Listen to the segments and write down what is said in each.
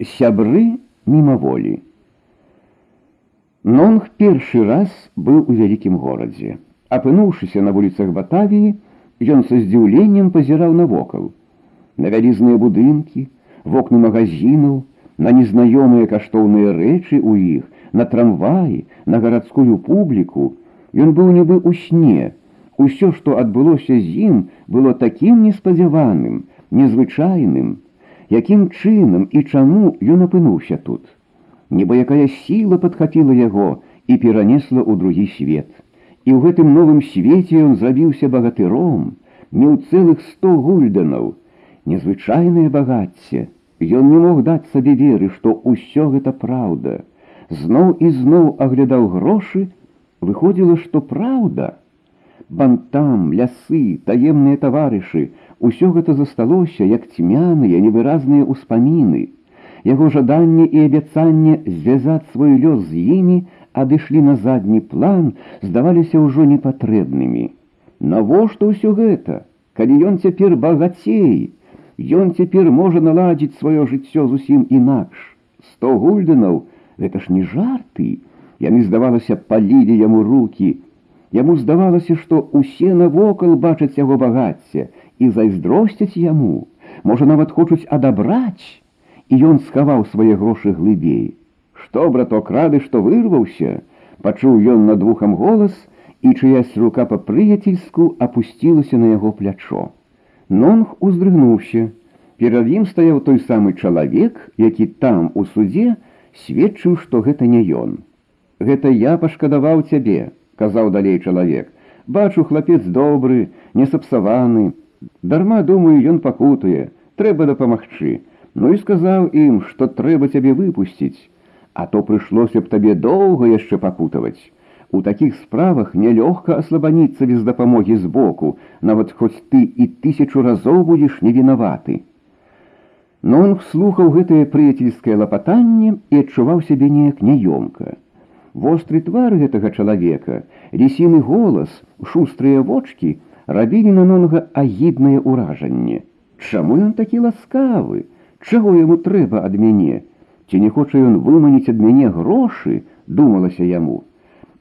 сябры мімаволі. Нонг першы раз быў у вялікім горадзе. Апынуўшыся на вуліцах Батавіі, ён са здзіўленнем пазіраў навокал. На вялізныя будынкі, вокны магазінаў, на незнаёмыя каштоўныя рэчы ў іх, на трамваі, на гарадскую публіку, ён быў нібы ў сне. Усё, што адбылося з ім, было такім неспадзяваным, незвычайным, якім чынам і чаму ён апынуўся тут. Нібы якая сіла падхапіла яго і перанесла ў другі свет. І ў гэтым новым свеце ён зрабіўся багатыром, меў цэлых сто гульданаў, незвычайнае багацце. Ён не мог даць сабе веры, што ўсё гэта праўда. Зноў і зноў аглядаў грошы, выходзіла, што праўда. Бантам, лясы, таемныя таварышы, Усё гэта засталося як цьмяныя невыразныя ўспаміны. Яго жаданне і абяцанне звязаць свой лёс з імі адышлі на задні план, здаваліся ўжо непатрэбнымі. Навошта ўсё гэта, калі ён цяпер багацей, Ён цяпер можа наладзіць сваё жыццё зусім інакш. Сто гульданаў гэта ж не жарты. Яны здавалася палілі яму руки. Яму здавалася, што усе навокал бачаць яго багацце, і зайздросцяць яму, можа нават хочуць адабраць, і ён схаваў свае грошы глыбей. Што браток рады, што вырваўся, пачуў ён над вухам голас, і чыясь рука па-прыяцельску апусцілася на яго плячо. Нонг уздрыгнуўся. Перад ім стаяў той самы чалавек, які там у судзе сведчыў, што гэта не ён. Гэта я пашкадаваў цябе, казаў далей чалавек. Бачу хлапец добры, не сапсаваны, Дарма думаю, ён пакутуе, трэба дапамагчы. Ну і сказаў ім, што трэба цябе выпусціць, а то прыйшлося б табе доўга яшчэ пакутаваць. У такіх справах нялёгка аслабаніцца без дапамогі збоку, нават хоць ты і тысячу разоў будзеш невінаваты. Нонг слухаў гэтае прыяцельскае лапатанне і адчуваў сябе неяк няёмка. Востры твар гэтага чалавека, лісіны голас, шустрыя вочки — рабілі на нонга агіднае ўражанне. Чаму ён такі ласкавы? Чаго яму трэба ад мяне? Ці не хоча ён выманіць ад мяне грошы, думалася яму.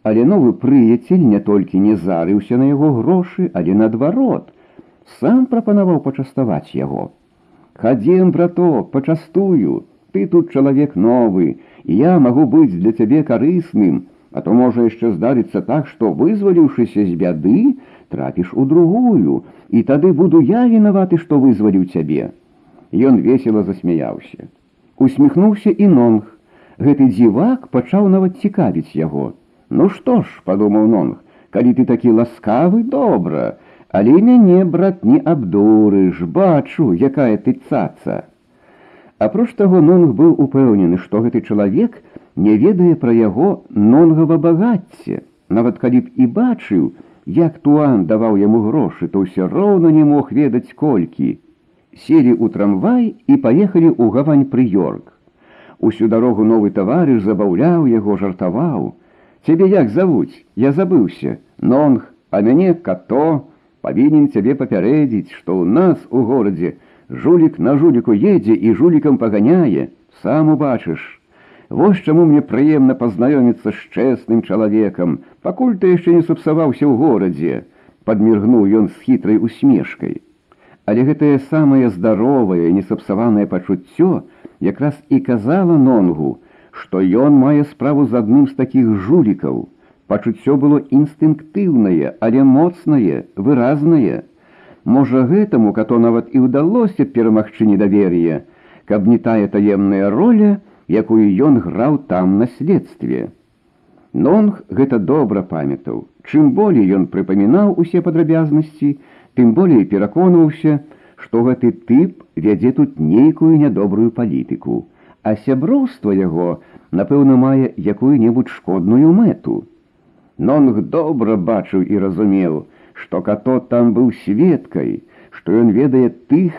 Але новы прыяцель не толькі не зарыўся на яго грошы, але наадварот, сам прапанаваў пачаставаць яго. Хадзем, браток, пачастую, ты тут чалавек новы, і я магу быць для цябе карысным, а то можа яшчэ здарыцца так, што вызваліўшыся з бяды, трапіш у другую, і тады буду я вінаваты, што вызваліў цябе. Ён весело засмяяўся. Усміхнуўся і нонг. Гэты дзівак пачаў нават цікавіць яго. Ну што ж, падумаў нонг, калі ты такі ласкавы, добра, але мяне, брат, не абдурыш, бачу, якая ты цаца. Апроч таго нонг быў упэўнены, што гэты чалавек не ведае пра яго нонгава багацце, нават калі б і бачыў, Як туан даваў яму грошы, то ўсё роўна не мог ведаць колькі. Селі ў трамвай і паехалі ў гавань пры Йорк. Усю дарогу новы таварыш забаўляў яго, жартаваў. Цябе як завуць, я забыўся, Нонг, а мяне като, павінен цябе папярэдзіць, што ў нас у горадзе жулік на жуліку едзе і жулікам паганяе, сам убачыш. Вось чаму мне прыемна пазнаёміцца з чэсным чалавекам, пакуль ты яшчэ не сапсаваўся ў горадзе, падміргнуў ён з хітрай усмешкай. Але гэтае самае здаровае, несапсаванае пачуццё якраз і казала Нонгу, што ён мае справу з адным з такіх жулікаў. Пачуццё было інстынктыўнае, але моцнае, выразнае. Можа гэтаму, като нават і ўдалося перамагчы недавер'е, каб не тая таемная роля, якую ён граў там на следстве. Нонг гэта добра памятаў. Чым болей ён прыпамінаў усе падрабязнасці, тым болей пераконваўся, што гэты тып вядзе тут нейкую нядобрую палітыку, а сяброўства яго, напэўна, мае якую-небудзь шкодную мэту. Нонг добра бачыў і разумеў, што като там быў сведкай, што ён ведае тых,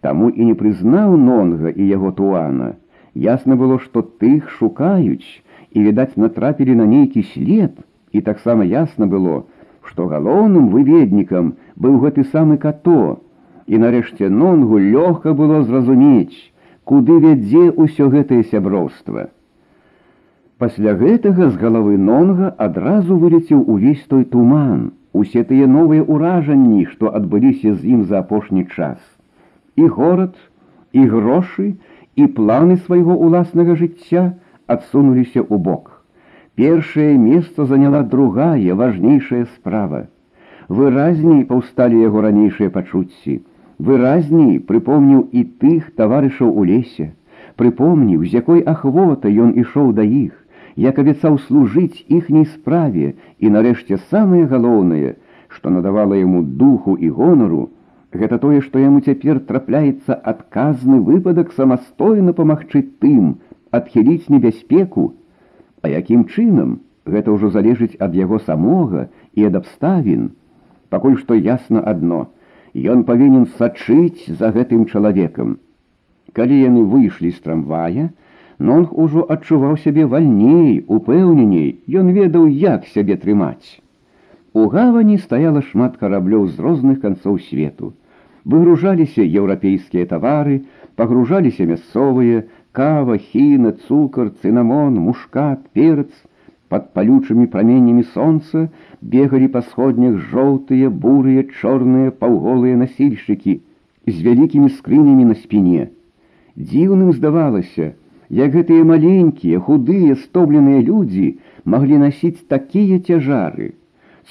таму і не прызнаў Нонга і яго туана. Ясна было, што тых шукаюць і, відаць, натрапілі на нейкі след, і таксама ясна было, што галоўным выведнікам быў гэты самы като. І нарэшце Нонгу лёгка было зразумець, куды вядзе ўсё гэтае сяброўства. Пасля гэтага з галавы нонга адразу вылецеў увесь той туман, усе тыя новыя ўражанні, што адбыліся з ім за апошні час. І горад, і грошы, і планы свайго ўласнага жыцця адсунуліся ў бок. Першае месца заняла другая важнейшая справа. Выразней паўсталі яго ранейшыя пачуцці. Выразней прыпомніў і тых таварышаў у лесе, прыпомніў, з якой ахвота ён ішоў да іх, як абяцаў служыць іхняй справе і нарэшце самае галоўнае, што надавала яму духу і гонару, гэта тое, што яму цяпер трапляецца адказны выпадак самастойна памагчы тым, адхіліць небяспеку, а якім чынам гэта ўжо залежыць ад яго самога і ад абставін. Пакуль што ясна адно, ён павінен сачыць за гэтым чалавекам. Калі яны выйшлі з трамвая, Нонг ужо адчуваў сябе вальней, упэўненей, ён ведаў, як сябе трымаць. У гавані стаяла шмат караблёў з розных канцоў свету. Выгружаліся еўрапейскія тавары, пагружаліся мясцовыя, кава, хіна, цукар, цынамон, мушкат, перц. Под палючымі праменнямі сонца бегалі па сходнях жоўтыя, бурыя, чорныя, паўголыя насільшчыкі з вялікімі скрынямі на спіне. Дзіўным здавалася, як гэтыя маленькія, худыя, стомленыя людзі маглі насіць такія цяжары,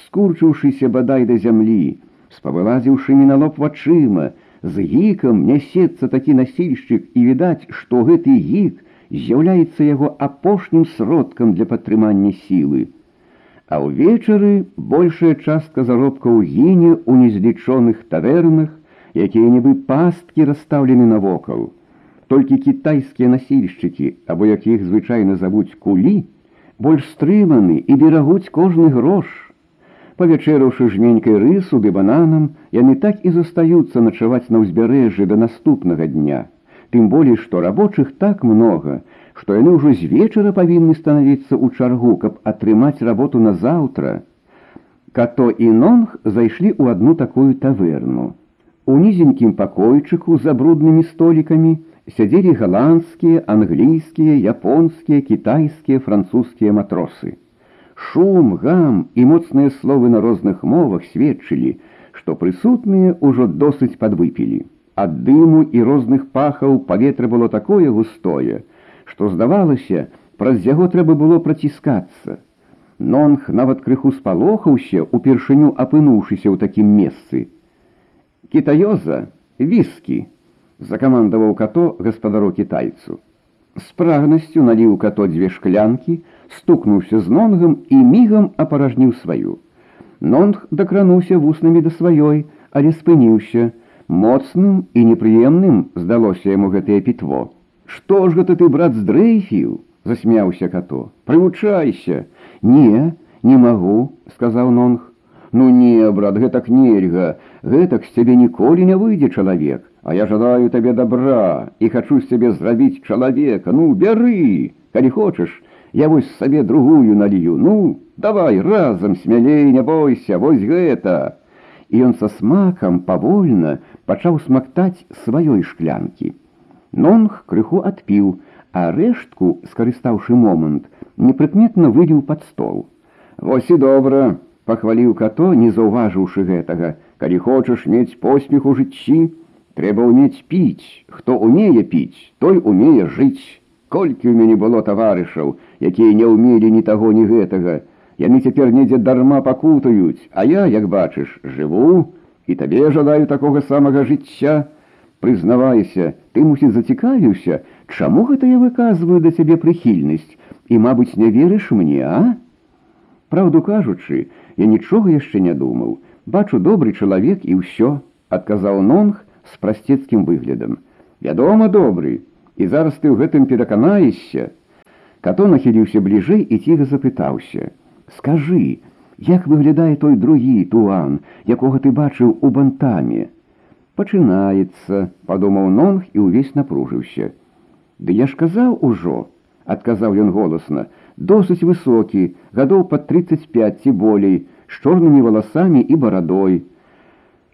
скурчыўшыся бадай да зямлі, спавылазіўшы не на лоб вачыма, з гікам нясецца такі насільшчык і відаць, што гэты гік з'яўляецца яго апошнім сродкам для падтрымання сілы. А ўвечары большая частка заробкаў гіне ў незлічоных тавернах, якія нібы пасткі расстаўлены навокал толькі кітайскія насільшчыкі, або як іх звычайна завуць кулі, больш стрыманы і берагуць кожны грош. Павячэраўшы жменькай рысу ды бананам, яны так і застаюцца начаваць на ўзбярэжжы да наступнага дня. Тым болей, што рабочых так многа, што яны ўжо з вечара павінны станавіцца ў чаргу, каб атрымаць работу на заўтра. Като і нонг зайшлі ў адну такую таверну. У нізенькім пакойчыку за бруднымі столікамі, сядзелі галандскія, англійскія, японскія, кітайскія, французскія матросы. Шум, гам і моцныя словы на розных мовах сведчылі, што прысутныя ўжо досыць падвыпілі. Ад дыму і розных пахаў паветра было такое густое, што здавалася, праз яго трэба было праціскацца. Нонг нават крыху спалохаўся, упершыню апынуўшыся ў такім месцы. Кітаёза, віскі, закамандаваў като гаспадару кітайцу. З прагнасцю наліў като дзве шклянкі, стукнуўся з нонгам і мігам апаражніў сваю. Нонг дакрануўся вуснамі да сваёй, але спыніўся. Моцным і непрыемным здалося яму гэтае пітво. Што ж гэта ты, брат, здрэйфіў? засмяўся като. Прывучайся. Не, не магу, сказаў нонг. Ну не, брат, гэтак нельга, гэтак з цябе ніколі не выйдзе чалавек. А я жадаю табе добра і хачу сябе зрабіць чалавека. Ну, бяры, калі хочаш, я вось сабе другую налію. Ну, давай разам смялей, не бойся, вось гэта. І ён са смакам павольна пачаў смактаць сваёй шклянкі. Нонг крыху адпіў, а рэштку, скарыстаўшы момант, непрыкметна выдзіў пад стол. Вось і добра, пахваліў като, не заўважыўшы гэтага, калі хочаш мець поспех у жыцці, Трэба ўмець піць, хто умее піць, той умее жыць. Колькі ў мяне было таварышаў, якія не ўмелі ні таго ні гэтага. Яны цяпер недзе дарма пакутаюць, а я, як бачыш, жыву і табе жадаю такога самага жыцця. Прызнавайся, ты мусіць зацікавіўся, чаму гэта я выказваю да цябе прыхільнасць і, мабыць, не верыш мне, а? Праўду кажучы, я нічога яшчэ не думаў. Бачу добры чалавек і ўсё, адказаў нонг, з прасцецкім выглядам. Вядома, добры, і зараз ты ў гэтым пераканаешся. Като нахіліўся бліжэй і ціха запытаўся: « Скажы, як выглядае той другі туан, якога ты бачыў у бантаме? Пачынаецца, падумаў нонг і ўвесь напружыўся. Ды я ж казаў ужо, адказаў ён голасна, досыць высокі, гадоў пад 35 ці болей, з чорнымі валасамі і барадой.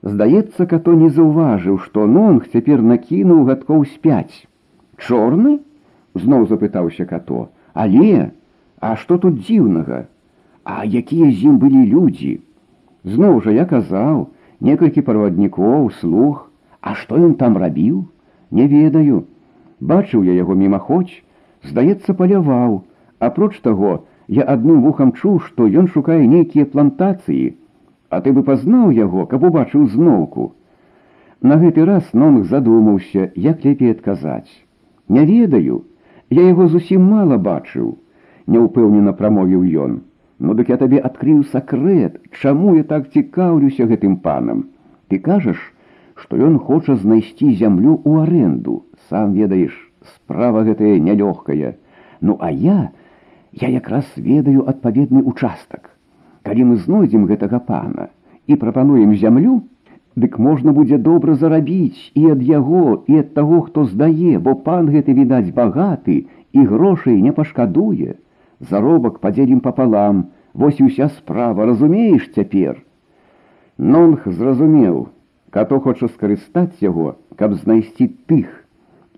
Здаецца, като не заўважыў, што нонг цяпер накінуў гадкоў спяць. Чорны? зноў запытаўся като. Але, а што тут дзіўнага? А якія з ім былі людзі? Зноў жа я казаў, некалькі праваднікоў, слух, А што ён там рабіў? Не ведаю. Бачыў я яго мімаходзь, здаецца, паляваў. Апроч таго, я адным вухам чуў, што ён шукае нейкія плантацыі, А ты бы пазнаў яго, каб убачыў зноўку. На гэты раз Нонг задумаўся, як лепей адказаць. Не ведаю, я яго зусім мала бачыў, няўпэўнена прамовіў ён. Ну дык я табе адкрыю сакрэт, чаму я так цікаўлюся гэтым панам. Ты кажаш, што ён хоча знайсці зямлю ў аренду, сам ведаеш, справа гэтая нялёгкая. Ну а я, я якраз ведаю адпаведны участак. Калі мы знойдзем гэтага пана і прапануем зямлю, дык можна будзе добра зарабіць і ад яго і ад таго, хто здае, бо пан гэты відаць багаты і грошай не пашкадуе заробак падзелім пополам, вось і уся справа разумееш цяпер. Нонг зразумеў, като хоча скарыстаць яго, каб знайсці тых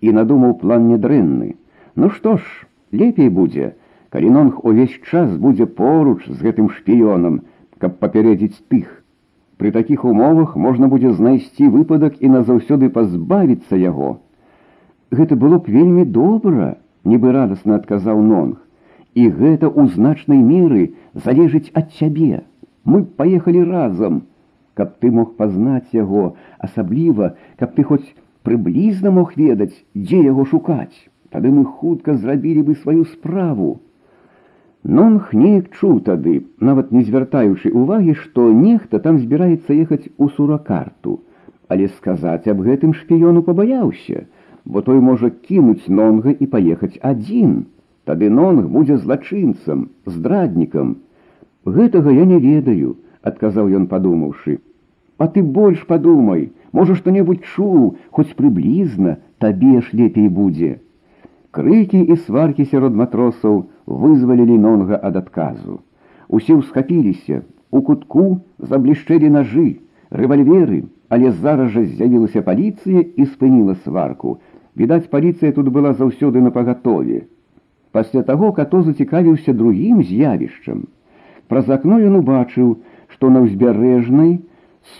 і надумаў план нядрэнны. Ну што ж, лепей будзе, калі нонг увесь час будзе поруч з гэтым шпіёнам, каб папярэдзіць тых. Пры такіх умовах можна будзе знайсці выпадак і назаўсёды пазбавіцца яго. Гэта было б вельмі добра, нібы радасна адказаў нонг. І гэта ў значнай меры залежыць ад цябе. Мы паехалі разам, каб ты мог пазнаць яго, асабліва, каб ты хоць прыблізна мог ведаць, дзе яго шукаць. Тады мы хутка зрабілі бы сваю справу. Нонг неяк чуў тады, нават не звяртаючы увагі, што нехта там збіраецца ехаць у суракарту, але сказаць аб гэтым шпіёну пабаяўся, бо той можа кінуць нонга і паехаць адзін. Тады нонг будзе злачынцам, здраднікам. Гэтага я не ведаю, адказаў ён падумаўшы. А ты больш падумай, можа што-небудзь чуў, хоць прыблізна табе ж лепей будзе. Крыкі і сваркі сярод матросаў вызвалілі нонга ад адказу. Усе ўсхапіліся, у кутку заблішчэлі нажы, рэвальверы, але зараз жа з'явілася паліцыя і спыніла сварку. Відаць, паліцыя тут была заўсёды на пагатове. Пасля таго като зацікавіўся другім з'явішчам. Праз акно ён убачыў, што на ўзбярэжнай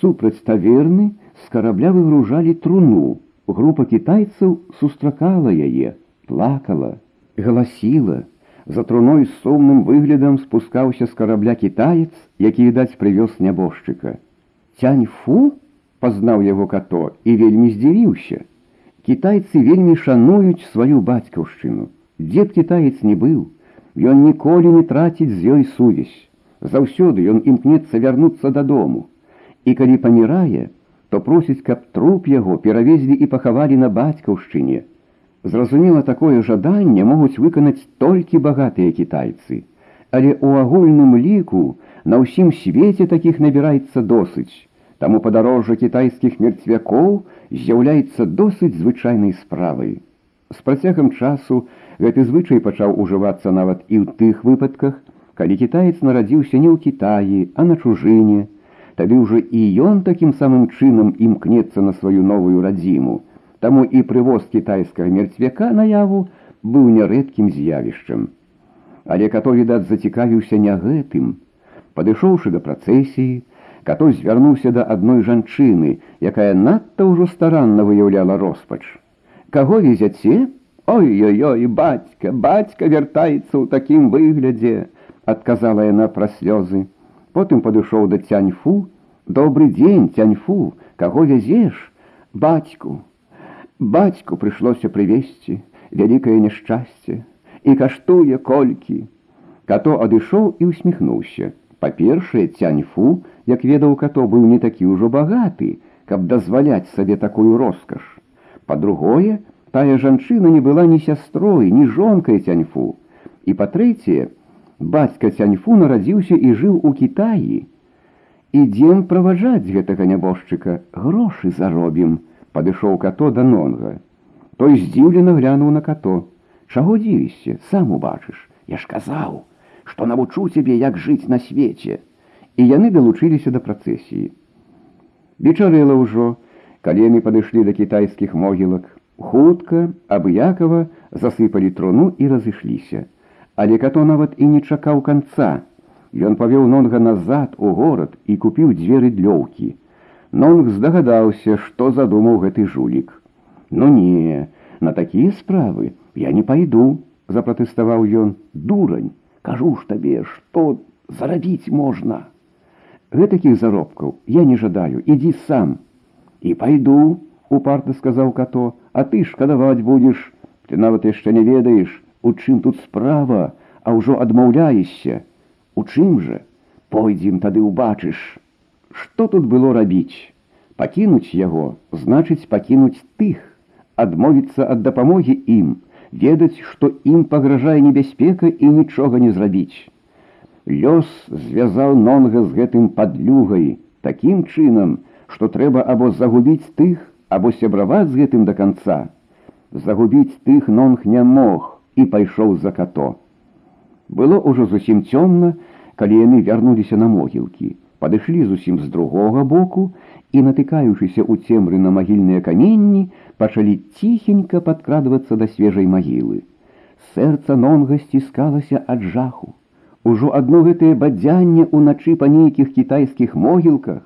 супраць таверны з карабля выгружалі труну. Група кітайцаў сустракала яе, плакала, галасіла. За труной з сумным выглядам спускаўся з карабля кітаец, які відаць прывёз нябожчыка. Цяньфу пазнаў яго като і вельмі здзівіўся. Кітайцы вельмі шануюць сваю бацькаўшчыну. Дед китаец не быў, ён ніколі не траціць з ёй сувязь. Заўсёды ён імкнецца вярнуцца дадому. І калі памірае, то просіць, каб труп яго перавезлі і пахавалі на бацькаўшчыне. Зразумела, такое жаданне могуць выканаць толькі багатыя кітайцы. Але ў агульным ліку на ўсім свеце такіх набіраецца досыць. Таму падарожжа кітайскіх мерцвякоў з'яўляецца досыць звычайнай справай. З працягам часу Гэты звычай пачаў ужывацца нават і ў тых выпадках, калі кітаец нарадзіўся не ў Кітаі, а на чужыне. Тады ўжо і ён такім самым чынам імкнецца на сваю новую радзіму. Таму і прывоз кітайскага мерцвяка наяву быў нярэдкім з'явішчам. Але като, відаць, зацікавіўся не гэтым. Падышоўшы да працэсіі, като звярнуўся да адной жанчыны, якая надта ўжо старанна выяўляла роспач. Каго везяце? Ой-ой-ой, бацька, бацька вяртаецца ў такім выглядзе, адказала яна пра слёзы. Потым падышоў да цяньфу. Добры дзень, цяньфу, каго вязеш? Бацьку. Бацьку прыйшлося прывесці, вялікае няшчасце, і каштуе колькі. Като адышоў і усміхнуўся. Па-першае, цяньфу, як ведаў като быў не такі ўжо багаты, каб дазваляць сабе такую роскаш. Па-другое, Тая жанчына не была ні сястрой, ні жонкай цяньфу. І па-трэцяе, бацька цяньфу нарадзіўся і жыў у Кітаі. Ідзем праважаць гэтага нябожчыка, грошы заробім, падышоў като да нонга. Той здзіўлена глянуў на като. Чаго дзівішся, сам убачыш, Я ж казаў, што навучу цябе, як жыць на свеце. І яны далучыліся да працэсіі. Вечарэла ўжо, калі яны падышлі да кітайскіх могілак, Хутка абыякова засыпалі труну і разышліся. Але като нават і не чакаў канца. Ён павёў нонга назад у горад і купіў дзверы длёўкі. Нонг здагадаўся, што задумаў гэты жулік. Ну не, на такія справы я не пайду, запротэставаў ён дурань, кажу ж табе, што зарабіць можна. Гэтакіх заробкаў я не жадаю, ідзі сам. І пайду, упарта сказаў като, а ты шкадаваць будзеш, ты нават яшчэ не ведаеш, у чым тут справа, а ўжо адмаўляешся. У чым жа? Пойдзем тады ўбачыш. Што тут было рабіць? Пакінуць яго, значыць пакінуць тых, адмовіцца ад дапамогі ім, ведаць, што ім пагражае небяспека і нічога не зрабіць. Лёс звязаў нонга з гэтым падлюгай такім чынам, што трэба або загубіць тых, або сябраваць з гэтым да канца. Загубіць тых нонг не мог і пайшоў за като. Было ўжо зусім цёмна, калі яны вярнуліся на могілкі, падышлі зусім з другога боку і, натыкаючыся ў цемры на магільныя каменні, пачалі ціхенька падкрадвацца да свежай магілы. Сэрца нонга сціскалася ад жаху. Ужо адно гэтае бадзянне ўначы па нейкіх кітайскіх могілках,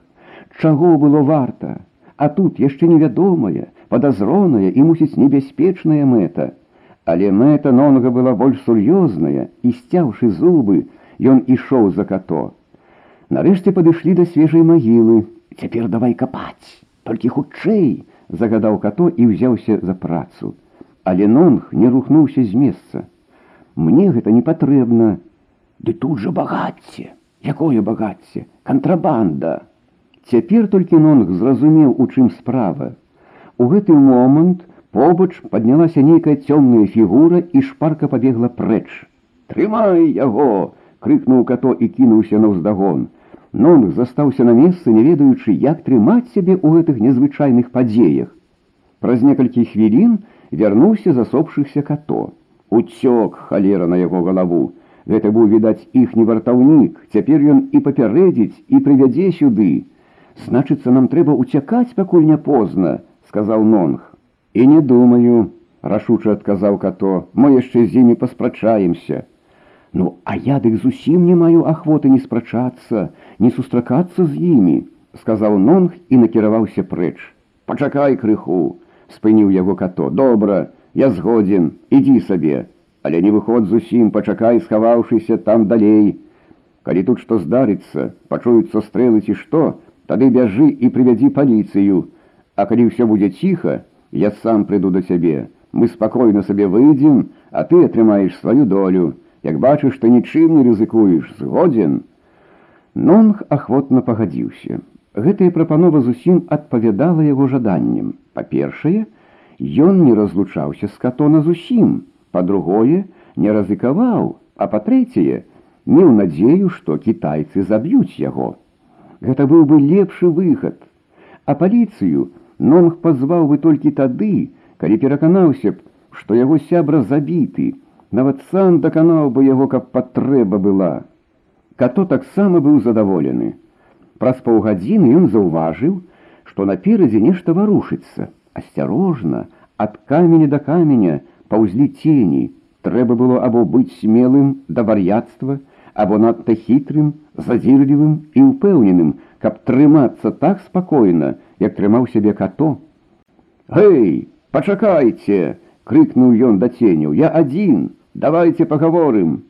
чаго было варта, а тут яшчэ невядомая, падазроная і мусіць небяспечная мэта. Але мэта нонга была больш сур'ёзная і сцяўшы зубы, ён ішоў за като. Нарэшце падышлі да свежай магілы. Цяпер давай капаць, толькі хутчэй, загадаў като і ўзяўся за працу. Але нонг не рухнуўся з месца. Мне гэта не патрэбна. Ды тут жа багацце, якое багацце, кантрабанда. Цяпер толькі нонг зразумеў, у чым справа. У гэты момант побач паднялася нейкая цёмная фігура і шпарка пабегла прэч. Трымай яго! крыкнуў като і кінуўся на ўздагон. Нонг застаўся на месцы, не ведаючы, як трымаць сябе ў гэтых незвычайных падзеях. Праз некалькі хвілін вярнуўся засопшыхся като. Уцёк халера на яго галаву. Гэта быў відаць іхні вартаўнік. Цяпер ён і папярэдзіць і прывядзе сюды. Значыцца, нам трэба уцякаць, пакуль не позна, сказаў нонг. І не думаю, рашуча адказаў като, мы яшчэ з імі паспрачаемся. Ну, а я дык зусім не маю ахвоты не спрачацца, не сустракацца з імі, сказаў нонг і накіраваўся прэч. Пачакай крыху, спыніў яго като. Добра, я згодзін, ідзі сабе, але не выход зусім, пачакай, схаваўшыся там далей. Калі тут што здарыцца, пачуюцца стрэлы ці што, Тады бяжы і прывядзі паліцыю, А калі ўсё будзе ціха, я сам прыйду да цябе. Мы спакойна сабе выйдзем, а ты атрымаеш сваю долю. Як бачыш, ты нічым не рызыкуеш, згодзін. Нонг ахвотна пагадзіўся. Гэтая прапанова зусім адпавядала яго жаданням. Па-першае, ён не разлучаўся з катона зусім, па-другое, не рызыкаваў, а па-трэцяе, меў надзею, што кітайцы заб'юць яго. Гэта быў бы лепшы выхад. А паліцыю Нонг пазваў бы толькі тады, калі пераканаўся б, што яго сябра забіты, нават сам даканаў бы яго, каб патрэба была. Като таксама быў задаволены. Праз паўгадзіны ён заўважыў, што наперадзе нешта варушыцца, асцярожна, ад каменя да каменя паўзлі цені, трэба было або быць смелым да вар'яцтва, або надта хітрым, задзірлівым і ўпэўненым, каб трымацца так спакойна, як трымаў сябе като. Гэй, пачакайце! крыкнуў ён да ценю, я адзін, давайте пагаворым.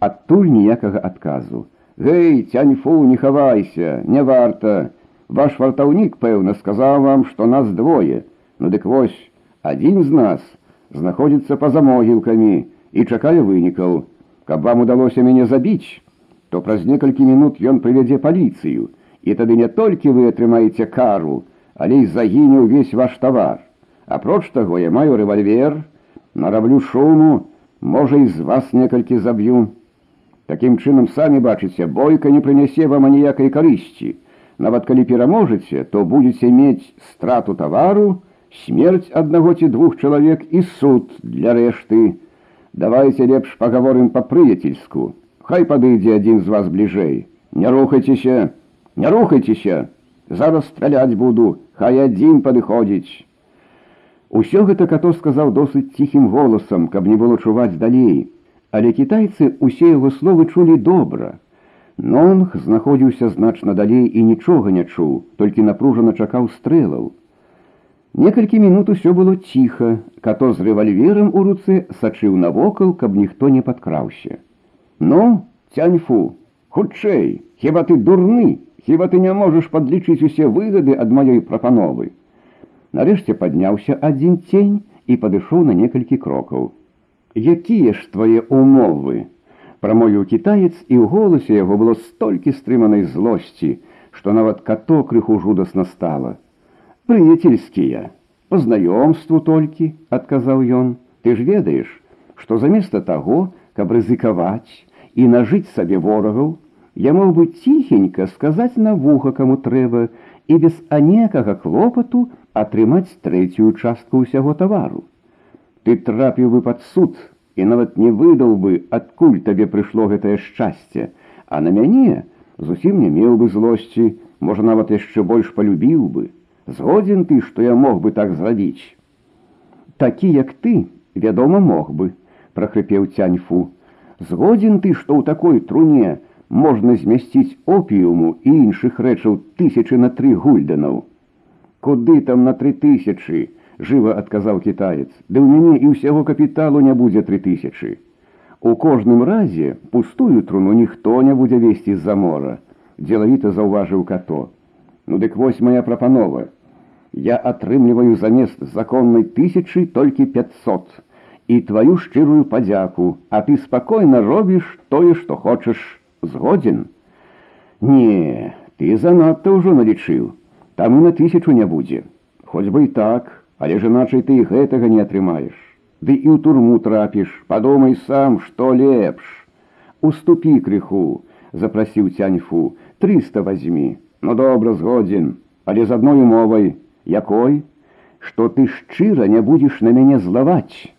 Адтуль ніякага адказу. Гэй, цяньфу, не хавайся, не варта. Ваш вартаўнік, пэўна, сказаў вам, што нас двое. Ну дык вось, адзін з нас знаходзіцца па-за могілкамі і чакае вынікаў. Каб вам удалося мяне забіць, то праз некалькі мінут ён прывядзе паліцыю, і тады не толькі вы атрымаеце кару, але і загіне ўвесь ваш тавар. Апроч таго я маю рэвальвер, нараблю шуму, можа і з вас некалькі заб'ю. Такім чынам самі бачыце, бойка не прынясе вам аніякай карысці. Нават калі пераможаце, то будзеце мець страту тавару, смерць аднаго ці двух чалавек і суд для рэшты. Давайте лепш паговорым па-прыяцельску. Хай падыдзе адзін з вас бліжэй. Не рухайцеся, не рухайцеся. Зараз страляць буду, хай адзін падыходзіць. Усё гэта като сказаў досыць ціхім голасам, каб не было чуваць далей, але кітайцы усе яго словы чулі добра. Нонг знаходзіўся значна далей і нічога не чуў, толькі напружана чакаў стрэлаў. Некалькі мінут усё было ціха, като з рэвальверам у руцэ сачыў навокал, каб ніхто не падкраўся. Ну, цяньфу, хутчэй, хіба ты дурны, хіба ты не можаш падлічыць усе выгады ад маёй прапановы. Нарэшце падняўся адзін цень і падышоў на некалькі крокаў. Якія ж твае умовы? Прамовіў кітаец, і ў голасе яго было столькі стрыманай злосці, што нават като крыху жудасна стала. Прыяцельскія, по знаёмству толькі, адказаў ён, ты ж ведаеш, што заместа таго, каб рызыкаваць і нажыць сабе ворагаў, я мог бы ціхенька сказаць на вуха каму трэба і без анекага клопату атрымаць трэцюю частку ўсяго тавару. Ты трапіў бы пад суд і нават не выдаў бы, адкуль табе прыйшло гэтае шчасце, а на мяне зусім не меў бы злосці, можа нават яшчэ больш палюбіў бы. Згодзін ты, што я мог бы так зрабіць. Такі, як ты, вядома, мог бы, прахрыпеў цяньфу. Згодзін ты, што ў такой труне можна змясціць опіуму і іншых рэчаў тысячы на тры гульданаў. Куды там на тры тысячы, жыва адказаў кітаец, Ды ў мяне і ўсяго капіталу не будзе тры тысячы. У кожным разе пустую труну ніхто не будзе весці з-за мора, дзелавіта заўважыў като. Ну дык вось моя прапанова. Я атрымліваю замест законнай тысячы толькі 500 і тваю шчырую падзяку, а ты спакойна робіш тое, што хочаш згодзін. Не, ты занадта ўжо налічыў там і на тысячу не будзе. Хоць бы і так, але ж іначай ты і гэтага не атрымаеш. Ды і ў турму трапіш, падумай сам, што лепш. Уступі крыху, запрасіў цяньфу, трыста возьмі. Ну добра згодзін, але з адной умовай, якой, што ты шчыра не будзеш на мяне злаваць.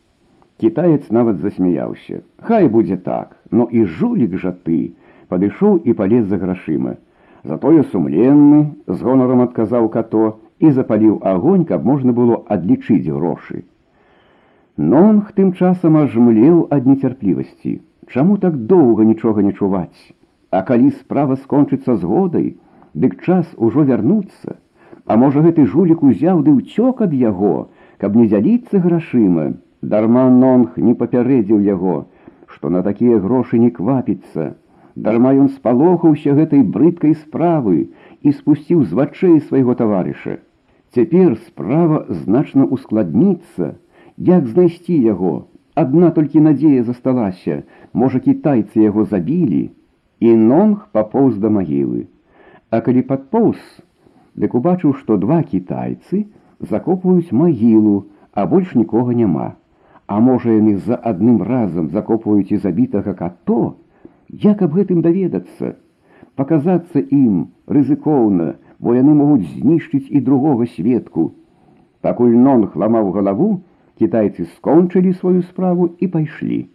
Кітаец нават засмяяўся. Хай будзе так, но і жулік жа ты, падышоў і палез за грашыма. Затое сумленны, з гонарам адказаў като і запаліў агонь, каб можна было адлічыць грошы. Нонг тым часам ажмлеў ад нецярплівасці. Чаму так доўга нічога не чуваць? А калі справа скончыцца згодай, дык час ужо вярнуцца. А можа гэты жулік узяў ды ўцёк ад яго, каб не дзяліцца грашыма. Дарма нонг не папярэдзіў яго, што на такія грошы не квапіцца, Дарма ён спалохаўся гэтай брыдкай справы і спусціў з вачэй свайго таварыша. Цяпер справа значна ускладніцца, як знайсці яго. Адна толькі надзея засталася, можа кітайцы яго забілі, і нонг папоўз да магілы. А калі падпоўз, дык убачыў, што два кітайцы закопваюць магілу, а больш нікога няма. А можа яны за адным разам закопваюць і забітага като, Як аб гэтым даведацца, паказацца ім рызыкоўна, бо яны могуць знішчыць і другога сведку. Пакуль нонг ламаў галаву, кітайцы скончылі сваю справу і пайшлі.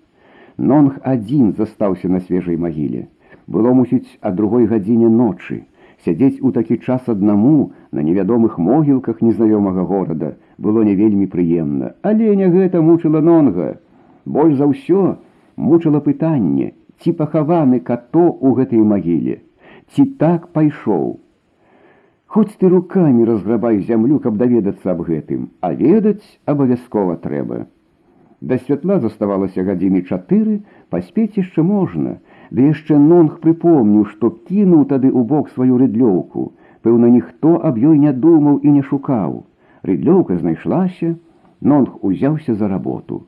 Нонг адзін застаўся на свежай магіле. Было мусіць а другой гадзіне ночы. Сядзець у такі час аднаму на невядомых могілках незнаёмага горада было не вельмі прыемна, але не гэта мучыла нонга. Больш за ўсё мучыла пытанне, ці пахаваны като ў гэтай магіле, ці так пайшоў. Хоць ты руками разграбай зямлю, каб даведацца аб гэтым, а ведаць абавязкова трэба. Да святла заставалася гадзіны чатыры, паспець яшчэ можна, ды яшчэ нонг прыпомніў, што кінуў тады ў бок сваю рыдлёўку. Пэўна, ніхто аб ёй не думаў і не шукаў. Рыдлёўка знайшлася, нонг узяўся за работу.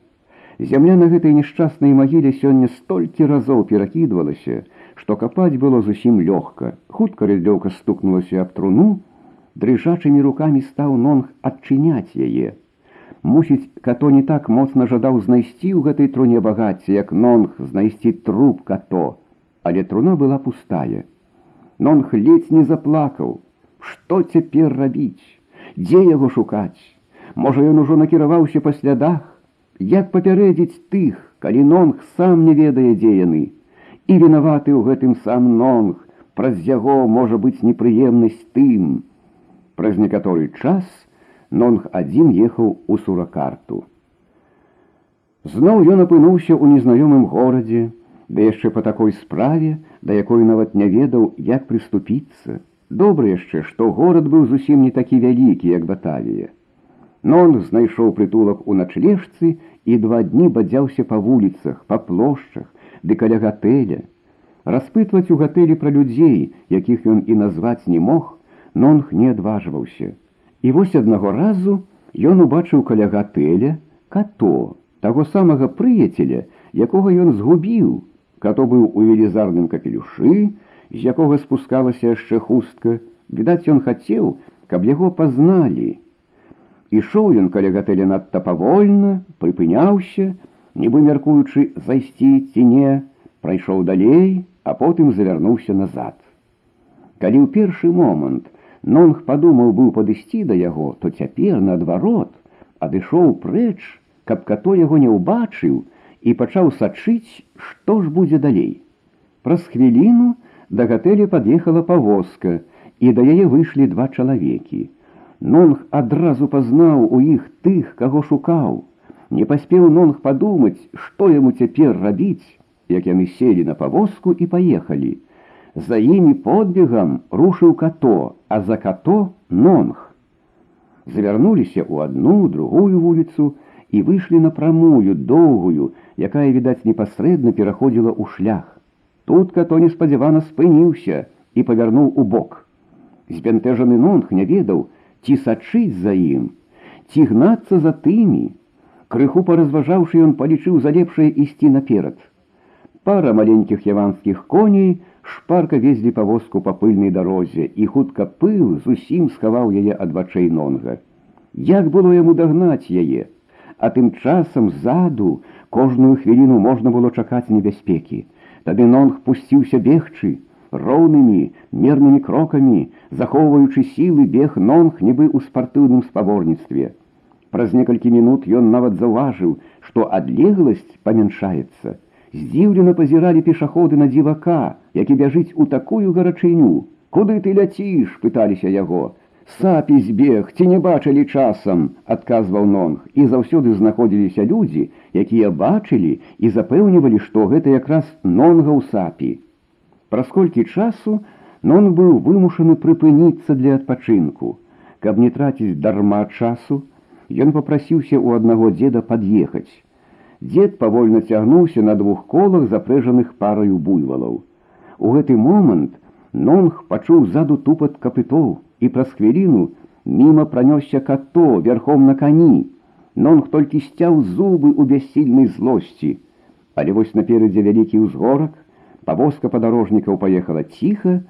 Зямля на гэтай несчаснай магіле сёння столькі разоў перакідвалася, што капаць было зусім лёгка. Хутка рыдлёўка стукнулася аб труну, дрыжачымі рукамі стаў нонг адчыняць яе. Мусіць, като не так моцна жадаў знайсці ў гэтай труне багацце, як нонг знайсці труп като, але труна была пустая. Нонг ледзь не заплакаў. Што цяпер рабіць? Дзе яго шукаць? Можа, ён ужо накіраваўся па слядах, Як папярэдзіць тых, калі нонг сам не ведае, дзе яны, і вінаваты ў гэтым сам нонг, праз яго можа быць непрыемнасць тым. Праз некаторы час Нонг адзін ехаў у суракарту. Зноў ён апынуўся ў незнаёмым горадзе, да яшчэ па такой справе, да якой нават не ведаў, як прыступіцца. Добра яшчэ, што горад быў зусім не такі вялікі, як Батавія. Нонг знайшоў прытулак у начлежцы і два дні бадзяўся па вуліцах, па плошчах, ды каля гатэля. Распытваць у гатэлі пра людзей, якіх ён і назваць не мог, Нонг не адважваўся. І вось аднаго разу ён убачыў каля гатэля като, таго самага прыяцеля, якога ён згубіў, Като быў у велізарным капелюшы, з якога спускалася яшчэ хустка, відаць, ён хацеў, каб яго пазналі. Ішоў ён каля гатэля надта павольна, прыпыняўся, нібы мяркуючы зайсці ці не, прайшоў далей, а потым завярнуўся назад. Калі ў першы момант Нонг падумаў быў падысці да яго, то цяпер наадварот адышоў прэч, каб като яго не ўбачыў, і пачаў сачыць, што ж будзе далей. Праз хвіліну да гатэля пад'ехала павозка, і да яе выйшлі два чалавекі. Нонг адразу пазнаў у іх тых, каго шукаў. Не паспеў Нонг падумаць, што яму цяпер рабіць, як яны селі на павозку і паехалі. За імі подбегам рушыў като, а за като Нонг. Завярнуліся ў адну, другую вуліцу, і выйшлі на прамую доўгую, якая відаць непасрэдна пераходзіла ў шлях. Тут като неспадзявана спыніўся і павярнуў у бок. Збянтэжаны нонг не ведаў, ці сачыць за ім, ці гнацца за тымі. Крыху паразважаўшы ён палічыў за лепшае ісці наперад. Пара маленькіх яванскіх коней шпарка везлі павозку па пыльнай дарозе, і хутка пыл зусім схаваў яе ад вачэй нонга. Як было яму дагнаць яе? а тым часам ззаду кожную хвіліну можна было чакаць небяспекі. Тады нонг пусціўся бегчы, роўнымі мернымі крокамі, захоўваючы сілы бег нонг нібы ў спартыўным спаборніцтве. Праз некалькі мінут ён нават заўважыў, што адлегласць памяншаецца. Здзіўлена пазіралі пешаходы на дзівака, які бяжыць у такую гарачыню. Куды ты ляціш, пыталіся яго, сапі збег ці не бачылі часам адказваў нонг і заўсёды знаходзіліся людзі якія бачылі і запэўнівалі што гэта якраз нонга ў сапі праз колькі часу нон быў вымушаны прыпыніцца для адпачынку каб не траціць дарма часу ён попрасіўся ў аднаго дзеда пад'ехаць дзед павольна цягнуўся на двух колах запрэжаных параю буйвалаў у гэты момант нонг пачуў заду тупат капытоў і праз хвіліну міма пранёсся като верхом на кані. Нонг толькі сцяў зубы ў бяссільнай злосці. Але вось наперадзе вялікі ўзгорак, павозка падарожнікаў паехала ціха,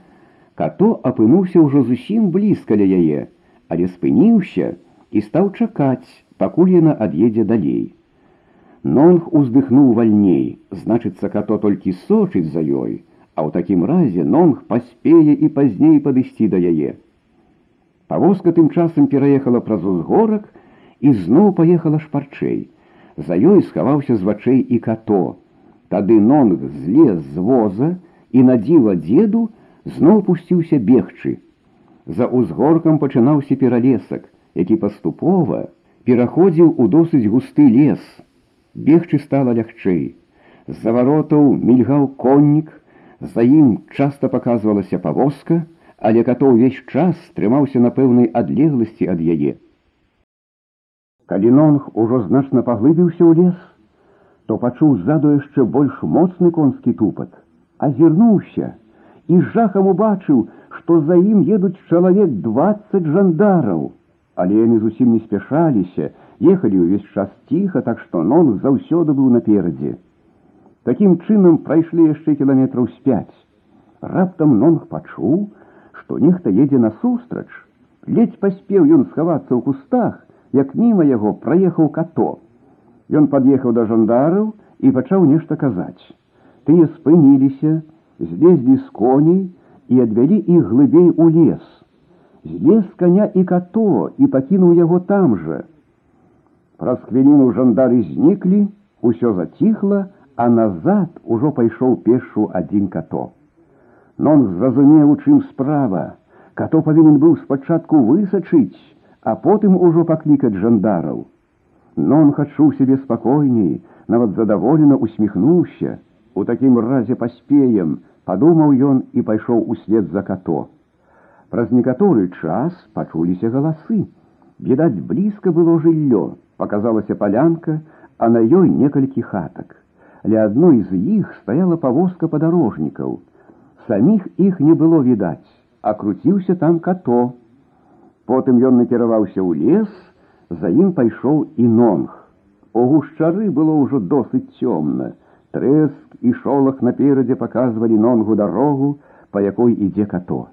като апынуўся ўжо зусім блізка ля яе, але спыніўся і стаў чакаць, пакуль яна ад'едзе далей. Нонг уздыхнуў вальней, значыцца, като толькі сочыць за ёй, а ў такім разе нонг паспее і пазней падысці да яе. Павозка тым часам пераехала праз узгорак і зноў паехала шпарчэй. За ёй схаваўся з вачэй і като. Тады нонг злез з воза і надзіла дзеду зноў пусціўся бегчы. За ўзгоркам пачынаўся пералесак, які паступова пераходзіў у досыць густы лес. Бегчы стала лягчэй. З-за варотаў мільгаў коннік, за ім часта паказвалася павозка, але като ўвесь час трымаўся на пэўнай адлегласці ад яе. Калі нонг ужо значна паглыбіўся ў лес, то пачуў ззаду яшчэ больш моцны конскі тупат, азірнуўся і з жахам убачыў, што за ім едуць чалавек двадцать жандараў, але яны зусім не спяшаліся, ехалі ўвесь час ціха, так што нонг заўсёды быў наперадзе. Такім чынам прайшлі яшчэ кіламетраў з пяць. Раптам нонг пачуў, што нехта едзе насустрач. Ледзь паспеў ён схавацца ў кустах, як міма яго праехаў като. Ён пад'ехаў да жандараў і пачаў нешта казаць. Тыя спыніліся, злезлі з коней і адвялі іх глыбей у лес. Злез каня і като і пакінуў яго там жа. Праз хвіліну жандары зніклі, усё заціхла, а назад ужо пайшоў пешу адзін като. Нон зразумеў, у чым справа. Като павінен быў спачатку высачыць, а потым ужо паклікаць жандараў. Нонг адчуў сябе спакойней, нават задаволена усміхнуўся. У такім разе паспеем, падумаў ён і пайшоў услед за като. Праз некаторы час пачуліся галасы. Відаць, блізка было жыллё, показалася палянка, а на ёй некалькі хатак. Ля адной з іх стаяла павозка падарожнікаў. Саміх іх не было відаць, а круціўся там като. Потым ён накіраваўся ў лес, за ім пайшоў і нонг. У гушчары было ўжо досыць цёмна. Трэск і шолах наперадзе паказвалі нонгу дарогу, па якой ідзе като.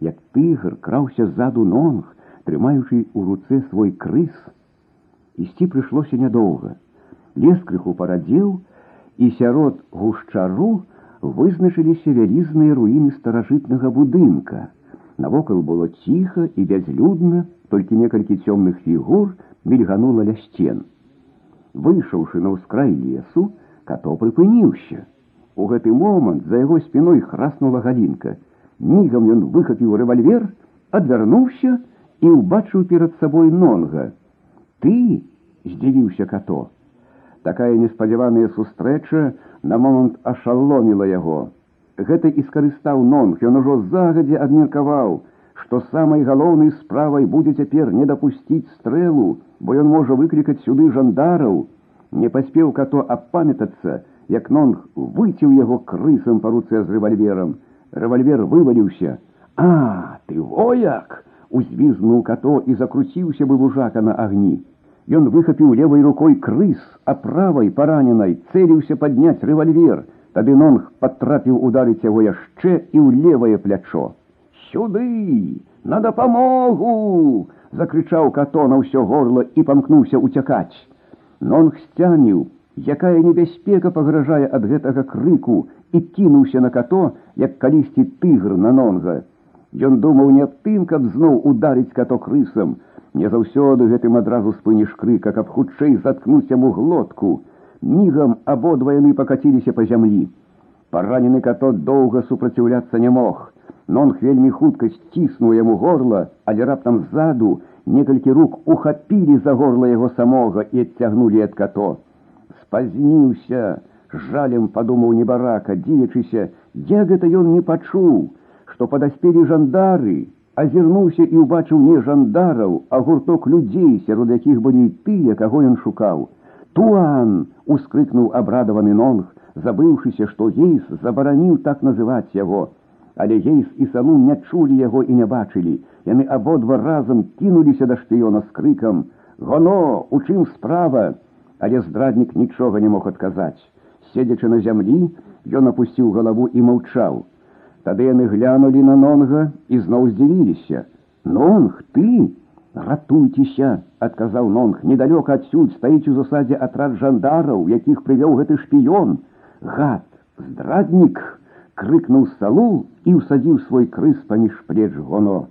Як тыгр краўся ззаду нонг, трымаючы ў руцэ свой крыс. Ісці прыйшлося нядоўга. Лес крыху парадзеў, і сярод гушчару вызначыліся вялізныя руіны старажытнага будынка. Навокал было ціха і бязлюдна, толькі некалькі цёмных фігур мільганула ля сцен. Выйшаўшы на ўскрай лесу, като прыпыніўся. У гэты момант за яго спіной храснула галінка. Мігам ён выхапіў рэвальвер, адвярнуўся і ўбачыў перад сабой нонга. Ты здзівіўся като. Такая неспадзяваная сустрэча на момант ашаломіла яго. Гэта і скарыстаў нонг, ён ужо загадзе абмеркаваў, што самай галоўнай справай будзе цяпер не дапусціць стрэлу, бо ён можа выклікаць сюды жандараў. Не паспеў като апамятацца, як нонг выціў яго крысам па руцэ з рэвальверам. Рэвальвер вываліўся. А, ты вояк! Узвізнуў като і закруціўся бы вужака на агні. Ён выхапіў левой рукой крыс, а правай параненай цэліўся падняць рэвальвер. Тады нонг патрапіў ударыць яго яшчэ і ў левае плячо. Сюды, на дапамогу! закрычаў като на ўсё горло і памкнуўся уцякаць. Нонг сцяніў, якая небяспека пагражае ад гэтага крыку і кінуўся на като, як калісьці тыгр на нонга. Ён думаў не аб тым, каб зноў ударыць като крысам, Не заўсёды гэтым адразу спыніш крыка, каб хутчэй заткнуць яму глотку. Мігам абодва яны пакаціліся па зямлі. Паранены катот доўга супраціўляцца не мог. Нонг вельмі хутка сціснуў яму горла, але раптам ззаду некалькі рук ухапілі за горла яго самога і адцягнулі ад като. Спазніўся, жалем падумаў небарака, дзеячыся, як гэта ён не пачуў, што падаспелі жандары, азірнуўся і ўбачыў не жандараў, а гурток людзей, сярод якіх былі тыя, каго ён шукаў. Туан ускрыкнуў абрадаваны нонг, забыўшыся, што гейс забараніў так называць яго. Але гейс і саму не чулі яго і не бачылі. Яны абодва разам кінуліся да шпіёна з крыкам: Гоно, у чым справа, але здраднік нічога не мог адказаць. Седзячы на зямлі, ён апусціў галаву і маўчаў. Тады яны глянулі на нонга і зноў здзівіліся. Нонг ты ратуйцеся, адказаў нонг, недалёка адсюль стаіць у засадзе атрад жандараў, якіх прывёў гэты шпіён. Гад, здраднік, крыкнуў салу і ўсадзіў свой крыс паміж плеч гоно.